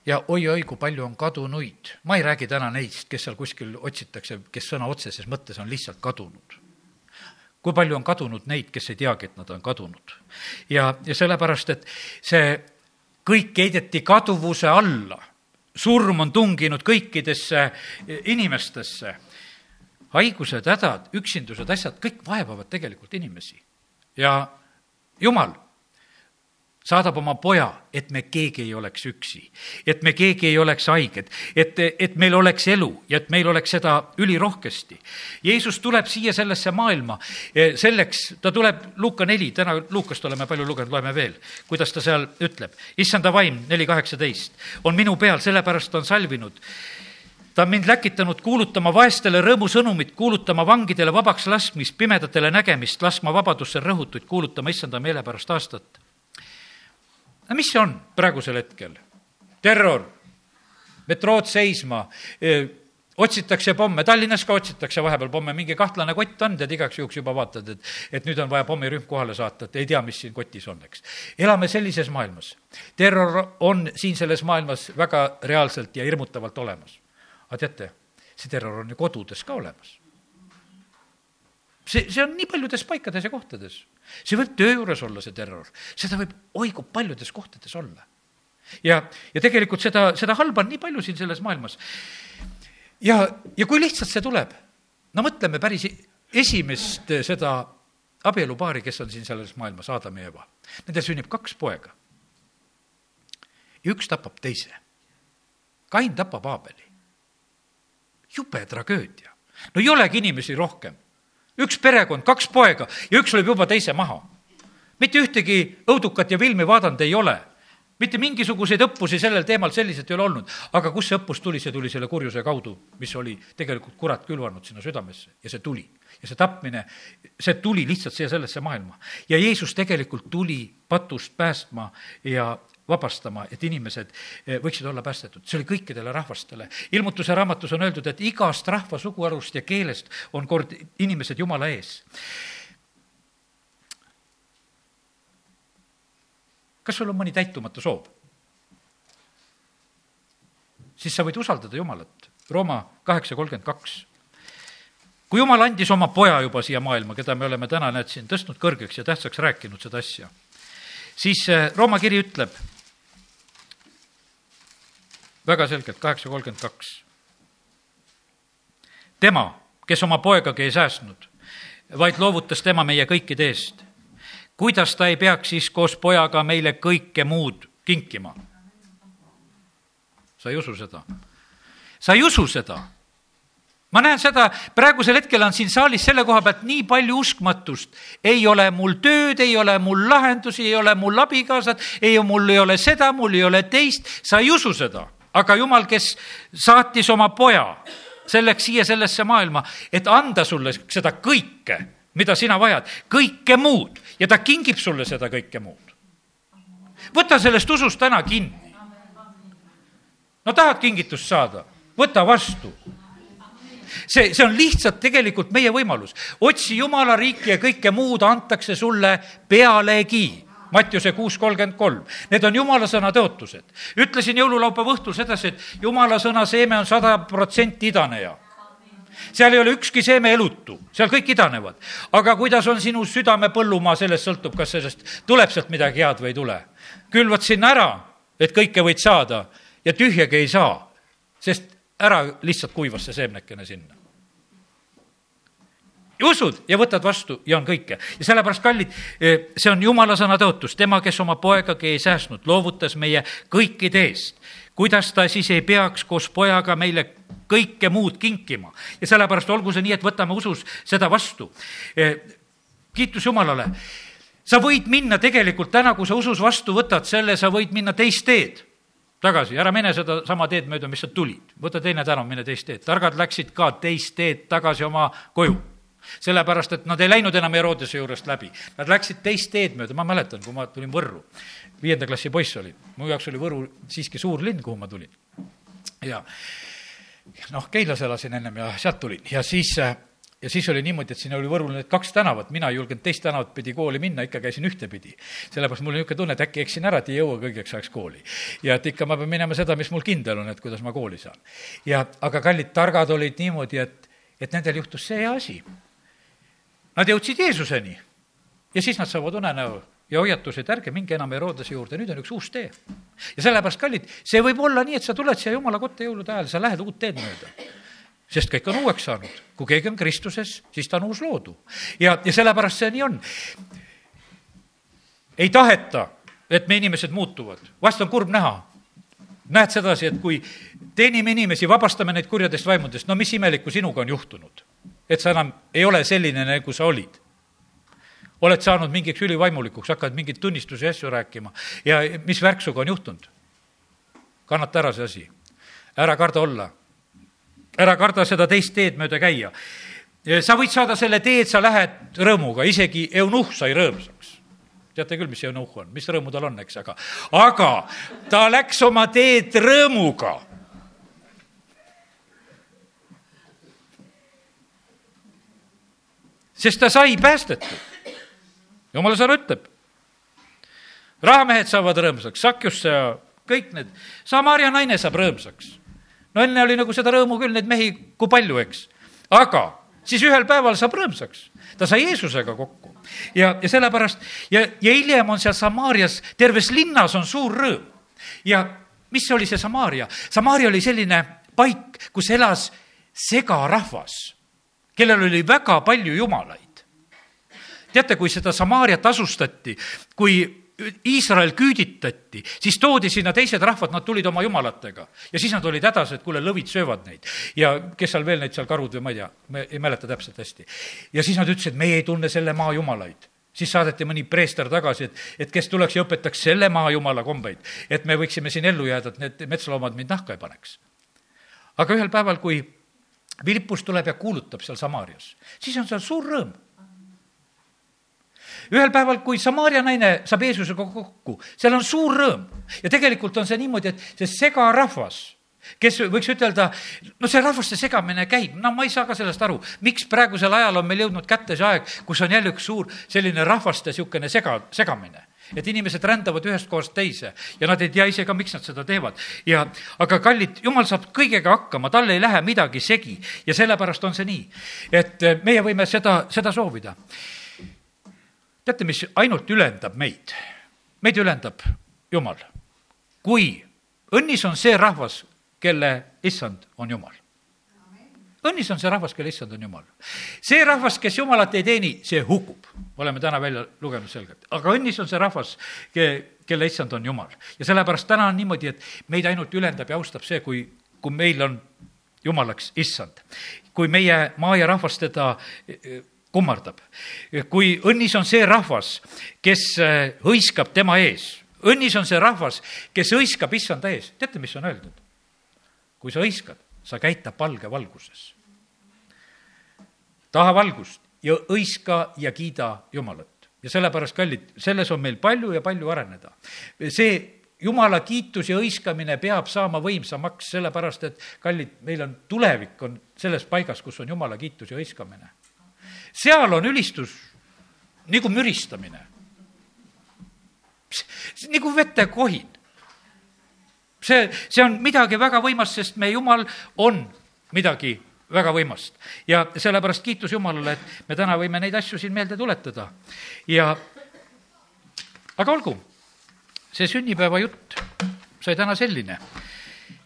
ja oi-oi, kui palju on kadunuid. ma ei räägi täna neist, kes seal kuskil otsitakse, kes sõna otseses mõttes on lihtsalt kadunud kui palju on kadunud neid, kes ei teagi, et nad on kadunud. ja, ja sellepärast, et see kõik heideti kaduvuse alla. surm on tunginud kõikidesse inimestesse. haigused, hädad, üksindused, asjad, kõik vaevavad tegelikult inimesi. ja jumal saadab oma poja, et me keegi ei oleks üksi, et me keegi ei oleks haiged, et, et meil oleks elu ja et meil oleks seda ülirohkesti. Jeesus tuleb siia sellesse maailma, selleks, ta tuleb, Luuka neli, täna Luukast oleme palju lugenud, loeme veel, kuidas ta seal ütleb. issanda vaim, neli kaheksateist, on minu peal, sellepärast on salvinud ta on mind läkitanud kuulutama vaestele rõõmusõnumit, kuulutama vangidele vabaks laskmist, pimedatele nägemist, laskma vabadusse rõhutuid, kuulutama issanda meelepärast aastat no mis see on praegusel hetkel? terror, metrood seisma, otsitakse pomme, Tallinnas ka otsitakse vahepeal pomme, mingi kahtlane kott on, tead, igaks juhuks juba vaatad, et, et nüüd on vaja pommirühm kohale saata, et ei tea, mis siin kotis on, eks. elame sellises maailmas. terror on siin selles maailmas väga reaalselt ja hirmutavalt olemas. aga teate, see terror on ju kodudes ka olemas see, see on nii paljudes paikades ja kohtades. See võib töö juures olla, see terror, seda võib oi kui paljudes kohtades olla. ja, ja tegelikult seda, seda halba on nii palju siin selles maailmas. ja, ja kui lihtsalt see tuleb, no mõtleme päris esimest seda abielupaari, kes on siin selles maailmas, Aadam ja Eva. Nendel sünnib kaks poega. ja üks tapab teise. Kain tapab Aabeli. jube tragöödia. no ei olegi inimesi rohkem üks perekond, kaks poega ja üks lööb juba teise maha. mitte ühtegi õudukat ja filmi vaadanud ei ole. mitte mingisuguseid õppusi sellel teemal selliselt ei ole olnud. aga kust see õppus tuli, see tuli selle kurjuse kaudu, mis oli tegelikult kurat külvanud sinna südamesse ja see tuli. ja see tapmine, see tuli lihtsalt siia sellesse maailma. ja Jeesus tegelikult tuli patust päästma ja vabastama, et inimesed eh, võiksid olla päästetud. see oli kõikidele rahvastele. ilmutuse raamatus on öeldud, et igast rahva, suguharust ja keelest on kord inimesed Jumala ees. kas sul on mõni täitumatu soov? siis sa võid usaldada Jumalat. Rooma kaheksa kolmkümmend kaks kui jumal andis oma poja juba siia maailma, keda me oleme täna, näed, siin tõstnud kõrgeks ja tähtsaks rääkinud seda asja, siis eh, Rooma kiri ütleb, väga selgelt, kaheksa kolmkümmend kaks. tema, kes oma poegagi ei säästnud, vaid loovutas tema meie kõikide eest. kuidas ta ei peaks siis koos pojaga meile kõike muud kinkima? sa ei usu seda? sa ei usu seda ma näen seda, praegusel hetkel on siin saalis selle koha pealt nii palju uskmatust. ei ole mul tööd, ei ole mul lahendusi, ei ole mul abikaasat, ei, mul ei ole seda, mul ei ole teist, sa ei usu seda aga jumal, kes saatis oma poja selleks siia sellesse maailma, et anda sulle seda kõike, mida sina vajad, kõike muud ja ta kingib sulle seda kõike muud. võta sellest usust täna kinni. no tahad kingitust saada, võta vastu see, see on lihtsalt tegelikult meie võimalus. otsi Jumala riiki ja kõike muud antakse sulle pealegi Mattiuse kuus kolmkümmend kolm. Need on jumala sõna tõotused. ütlesin jõululaupäeva õhtul sedasi, et jumala sõna seeme on sada protsenti idaneja seal ei ole ükski seeme elutu, seal kõik idanevad. aga kuidas on sinu südame põllumaa, sellest sõltub, kas sellest tuleb sealt midagi head või ei tule. külvad sinna ära, et kõike võid saada ja tühjagi ei saa, sest ära lihtsalt kuivas see seemnekene sinna. Usud ja võtad vastu ja on kõike. ja sellepärast, kallid, see on jumala sõna tõotus, tema, kes oma poegagi ei säästnud, loovutas meie kõikide eest. kuidas ta siis ei peaks koos pojaga meile kõike muud kinkima ja sellepärast olgu see nii, et võtame usus seda vastu. kiitus Jumalale. sa võid minna tegelikult täna, kui sa usus vastu võtad selle, sa võid minna teist teed tagasi, ära mine sedasama teed mööda, mis sa tulid. võta teine tänav, mine teist teed. targad läksid ka teist teed tagasi oma koju sellepärast, et nad ei läinud enam Herodese juurest läbi. Nad läksid teist teed mööda, ma mäletan, kui ma tulin Võrru, viienda klassi poiss olin, mu jaoks oli Võru siiski suur linn, kuhu ma tulin. ja noh, Keilas elasin ennem ja sealt tulin ja siis ja siis oli niimoodi, et siin oli Võrul need kaks tänavat, mina ei julgenud teist tänavat pidi kooli minna, ikka käisin ühtepidi. sellepärast mul oli niisugune tunne, et äkki eksin ära, et ei jõua kõigeks ajaks kooli. ja et ikka ma pean minema seda, mis mul kindel on, et kuidas ma kooli saan. ja aga kallid targad olid niimoodi, et, et nendel juhtus see asi Nad jõudsid Jeesuseni ja siis nad saavad unenäo ja hoiatuse, et ärge minge enam Herodese juurde, nüüd on üks uus tee. ja sellepärast, kallid, see võib olla nii, et sa tuled siia jumala kotta jõulude ajal, sa lähed uut teed mööda. sest kõik on uueks saanud. kui keegi on Kristuses, siis ta on uus loodu. ja, ja sellepärast see nii on. ei taheta, et me inimesed muutuvad, vast on kurb näha. näed sedasi, et kui teenime inimesi, vabastame neid kurjadest vaimudest, no mis imelikku sinuga on juhtunud et sa enam ei ole selline, nagu sa olid. oled saanud mingiks ülivaimulikuks, hakkad mingeid tunnistusi ja asju rääkima ja mis värk sinuga on juhtunud? kannata ära see asi. ära karda olla. ära karda seda teist teed mööda käia. sa võid saada selle tee, et sa lähed rõõmuga, isegi eunuhh sai rõõmsaks teate küll, mis eunuhh on, mis rõõmu tal on, eks, aga, aga ta läks oma teed rõõmuga sest ta sai päästetud. jumala sõna ütleb. rahamehed saavad rõõmsaks, Sakjus ja kõik need, Samaria naine saab rõõmsaks. no enne oli nagu seda rõõmu küll, neid mehi kui palju, eks. aga siis ühel päeval saab rõõmsaks. ta sai Jeesusega kokku ja, ja sellepärast ja, ja hiljem on seal Samaarias, terves linnas on suur rõõm. ja mis oli see Samaaria? Samaaria oli selline paik, kus elas segarahvas kellel oli väga palju jumalaid. teate, kui seda Samaariat asustati, kui Iisrael küüditati, siis toodi sinna teised rahvad, nad tulid oma jumalatega. ja siis nad olid hädas, et kuule, lõvid söövad neid. ja kes seal veel neid seal, karud või ma ei tea, ma ei mäleta täpselt hästi. ja siis nad ütlesid, meie ei tunne selle maa jumalaid siis saadeti mõni preester tagasi, et, et kes tuleks ja õpetaks selle maa jumala kombeid, et me võiksime siin ellu jääda, et need metsloomad mind nahka ei paneks. aga ühel päeval, kui Philippus tuleb ja kuulutab seal Samaarias, siis on seal suur rõõm. ühel päeval, kui Samaaria naine saab Jeesusega kokku, seal on suur rõõm. Ja tegelikult on see niimoodi, et see segarahvas kes võiks ütelda, no see rahvaste segamine käib, no ma ei saa ka sellest aru, miks praegusel ajal on meil jõudnud kätte see aeg, kus on jälle üks suur selline rahvaste niisugune sega, segamine et inimesed rändavad ühest kohast teise ja nad ei tea ise ka, miks nad seda teevad. ja, aga kallid, jumal saab kõigega hakkama, tal ei lähe midagi segi ja sellepärast on see nii, et eh, meie võime seda, seda soovida. teate, mis ainult ülendab meid? meid ülendab Jumal. kui õnnis on see rahvas, kelle issand on Jumal õnnis on see rahvas, kelle issand on Jumal. see rahvas, kes Jumalat ei teeni, see hukub. oleme täna välja lugenud selgelt. aga õnnis on see rahvas, kelle issand on Jumal. ja sellepärast täna on niimoodi, et meid ainult ülendab ja austab see, kui, kui meil on Jumalaks issand. kui meie maa ja rahvas teda eh, kummardab. kui õnnis on see rahvas, kes eh, hõiskab tema ees. õnnis on see rahvas, kes hõiskab issanda ees. teate, mis on öeldud? kui sa hõiskad sa käid ta palge valguses. taha valgust ja hõiska ja kiida Jumalat. ja sellepärast, kallid, selles on meil palju ja palju areneda. see jumala kiitus ja hõiskamine peab saama võimsamaks, sellepärast et kallid, meil on tulevik on selles paigas, kus on jumala kiitus ja hõiskamine. seal on ülistus nagu müristamine. nagu vetekohin see, see on midagi väga võimast, sest meie Jumal on midagi väga võimast. ja sellepärast kiitus Jumalale, et me täna võime neid asju siin meelde tuletada. ja aga olgu, see sünnipäeva jutt sai täna selline.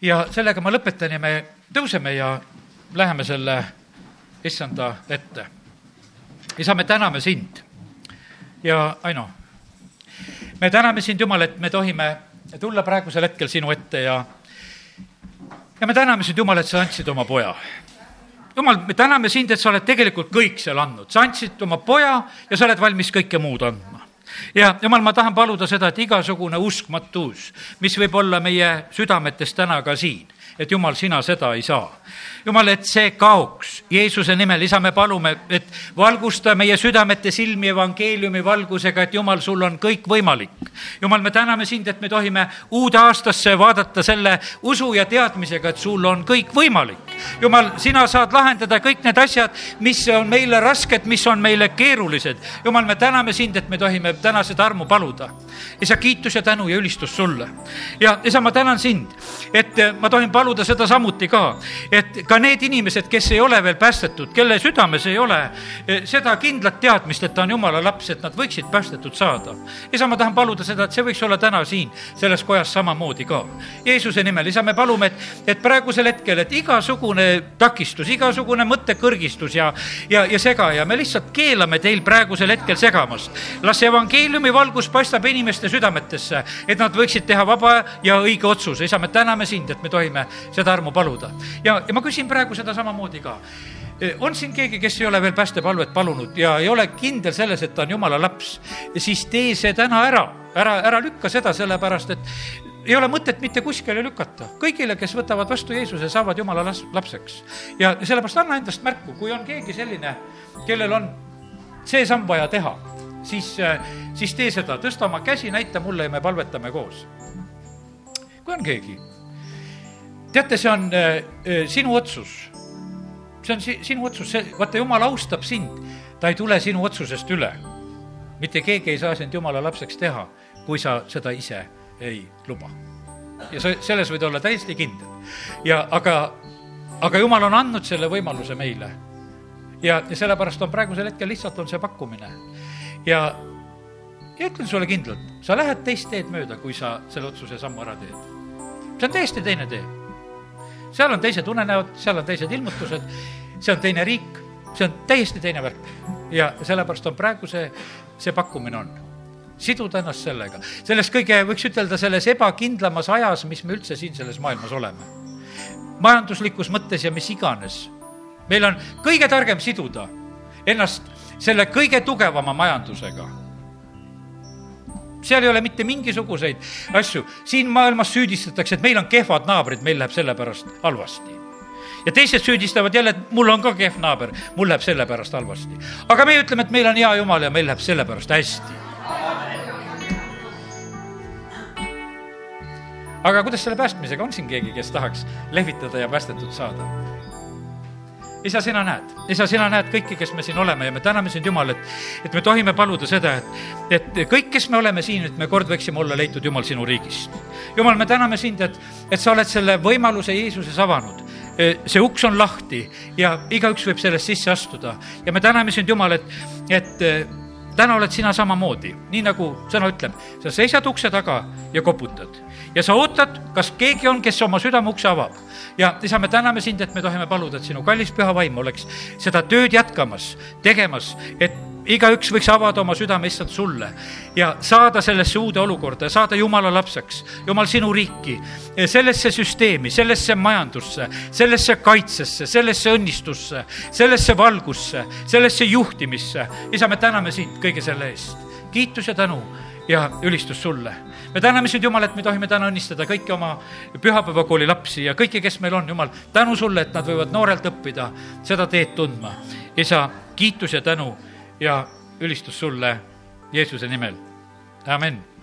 ja sellega ma lõpetan ja me tõuseme ja läheme selle issanda ette isa, me täname sind ja Aino, me täname sind, Jumal, et me tohime tulla praegusel hetkel sinu ette ja ja me täname sind, Jumal, et sa andsid oma poja. Jumal, me täname sind, et sa oled tegelikult kõik seal andnud, sa andsid oma poja ja sa oled valmis kõike muud andma. Ja jumal, ma tahan paluda seda, et igasugune uskmatus, mis võib olla meie südametes täna ka siin, et jumal, sina seda ei saa jumal, et see kaoks Jeesuse nimel, isa, me palume, et valgusta meie südamete silmi evangeeliumi valgusega, et jumal, sul on kõik võimalik. jumal, me täname sind, et me tohime uude aastasse vaadata selle usu ja teadmisega, et sul on kõik võimalik. jumal, sina saad lahendada kõik need asjad, mis on meile rasked, mis on meile keerulised. jumal, me täname sind, et me tohime täna seda armu paluda. isa, kiitus ja tänu ja ülistus sulle. ja isa, ma tänan sind, et ma tohin paluda seda samuti ka, et ka need inimesed, kes ei ole veel päästetud, kelle südames ei ole eh, seda kindlat teadmist, et ta on jumala laps, et nad võiksid päästetud saada. isa, ma tahan paluda seda, et see võiks olla täna siin selles kojas samamoodi ka. Jeesuse nimel, isa, me palume, et, et praegusel hetkel, et igasugune takistus, igasugune mõttekõrgistus ja, ja, ja segaja, me lihtsalt keelame teil praegusel hetkel segamast. las evangeeliumi valgus paistab inimeste südametesse, et nad võiksid teha vaba ja õige otsuse. isa, me täname sind, et me tohime seda armu paluda. ja, ja ma küsin praegu seda samamoodi ka. E, on siin keegi, kes ei ole veel päästepalvet palunud ja ei ole kindel selles, et ta on jumala laps, siis tee see täna ära, ära, ära lükka seda, sellepärast et ei ole mõtet mitte kuskile lükata. kõigile, kes võtavad vastu Jeesuse, saavad jumala las-, lapseks. ja sellepärast anna endast märku, kui on keegi selline, kellel on see samm vaja teha, siis, siis tee seda, tõsta oma käsi, näita mulle ja me palvetame koos. kui on keegi teate, see on äh, äh, sinu otsus. see on si-, sinu otsus, see, vaata, jumal austab sind, ta ei tule sinu otsusest üle. mitte keegi ei saa sind jumala lapseks teha, kui sa seda ise ei luba. ja sa, selles võid olla täiesti kindel. ja aga, aga jumal on andnud selle võimaluse meile. ja, ja sellepärast on praegusel hetkel lihtsalt on see pakkumine. ja, ja ütlen sulle kindlalt, sa lähed teist teed mööda, kui sa selle otsuse sammu ära teed. see on täiesti teine tee seal on teised unenäod, seal on teised ilmutused, see on teine riik, see on täiesti teine värk. ja sellepärast on praegu see, see pakkumine on siduda ennast sellega, selles kõige, võiks ütelda, selles ebakindlamas ajas, mis me üldse siin selles maailmas oleme. majanduslikus mõttes ja mis iganes. meil on kõige targem siduda ennast selle kõige tugevama majandusega seal ei ole mitte mingisuguseid asju. siin maailmas süüdistatakse, et meil on kehvad naabrid, meil läheb selle pärast halvasti ja teised süüdistavad jälle, et mul on ka kehv naaber, mul läheb selle pärast halvasti. aga meie ütleme, et meil on hea jumal ja meil läheb selle pärast hästi. aga kuidas selle päästmisega on siin keegi, kes tahaks lehvitada ja päästetud saada? Isa, sina näed, isa, sina näed kõiki, kes me siin oleme ja me täname sind, Jumal, et, et me tohime paluda seda, et, et kõik, kes me oleme siin, et me kord võiksime olla leitud, Jumal, sinu riigist. Jumal, me täname sind, et, et sa oled selle võimaluse Jeesuses avanud. See uks on lahti ja igaüks võib sellest sisse astuda. Ja me täname sind, Jumal, et, et täna oled sina samamoodi, nii nagu sõna ütleb, sa seisad ukse taga ja koputad ja sa ootad, kas keegi on, kes oma südameukse avab. ja isa, me täname sind, et me tohime paluda, et sinu kallis püha vaim oleks seda tööd jätkamas, tegemas, et igaüks võiks avada oma südame issand sulle ja saada sellesse uude olukorda, saada jumala lapseks, jumal sinu riiki, sellesse süsteemi, sellesse majandusse, sellesse kaitsesse, sellesse õnnistusse, sellesse valgusse, sellesse juhtimisse. isa, me täname sind kõige selle eest. kiitus ja tänu ja ülistus sulle. me täname sind, Jumal, et me tohime täna õnnistada kõiki oma pühapäevakooli lapsi ja kõiki, kes meil on, Jumal, tänu sulle, et nad võivad noorelt õppida seda teed tundma. isa, kiitus ja tänu ja ülistus sulle Jeesuse nimel, amin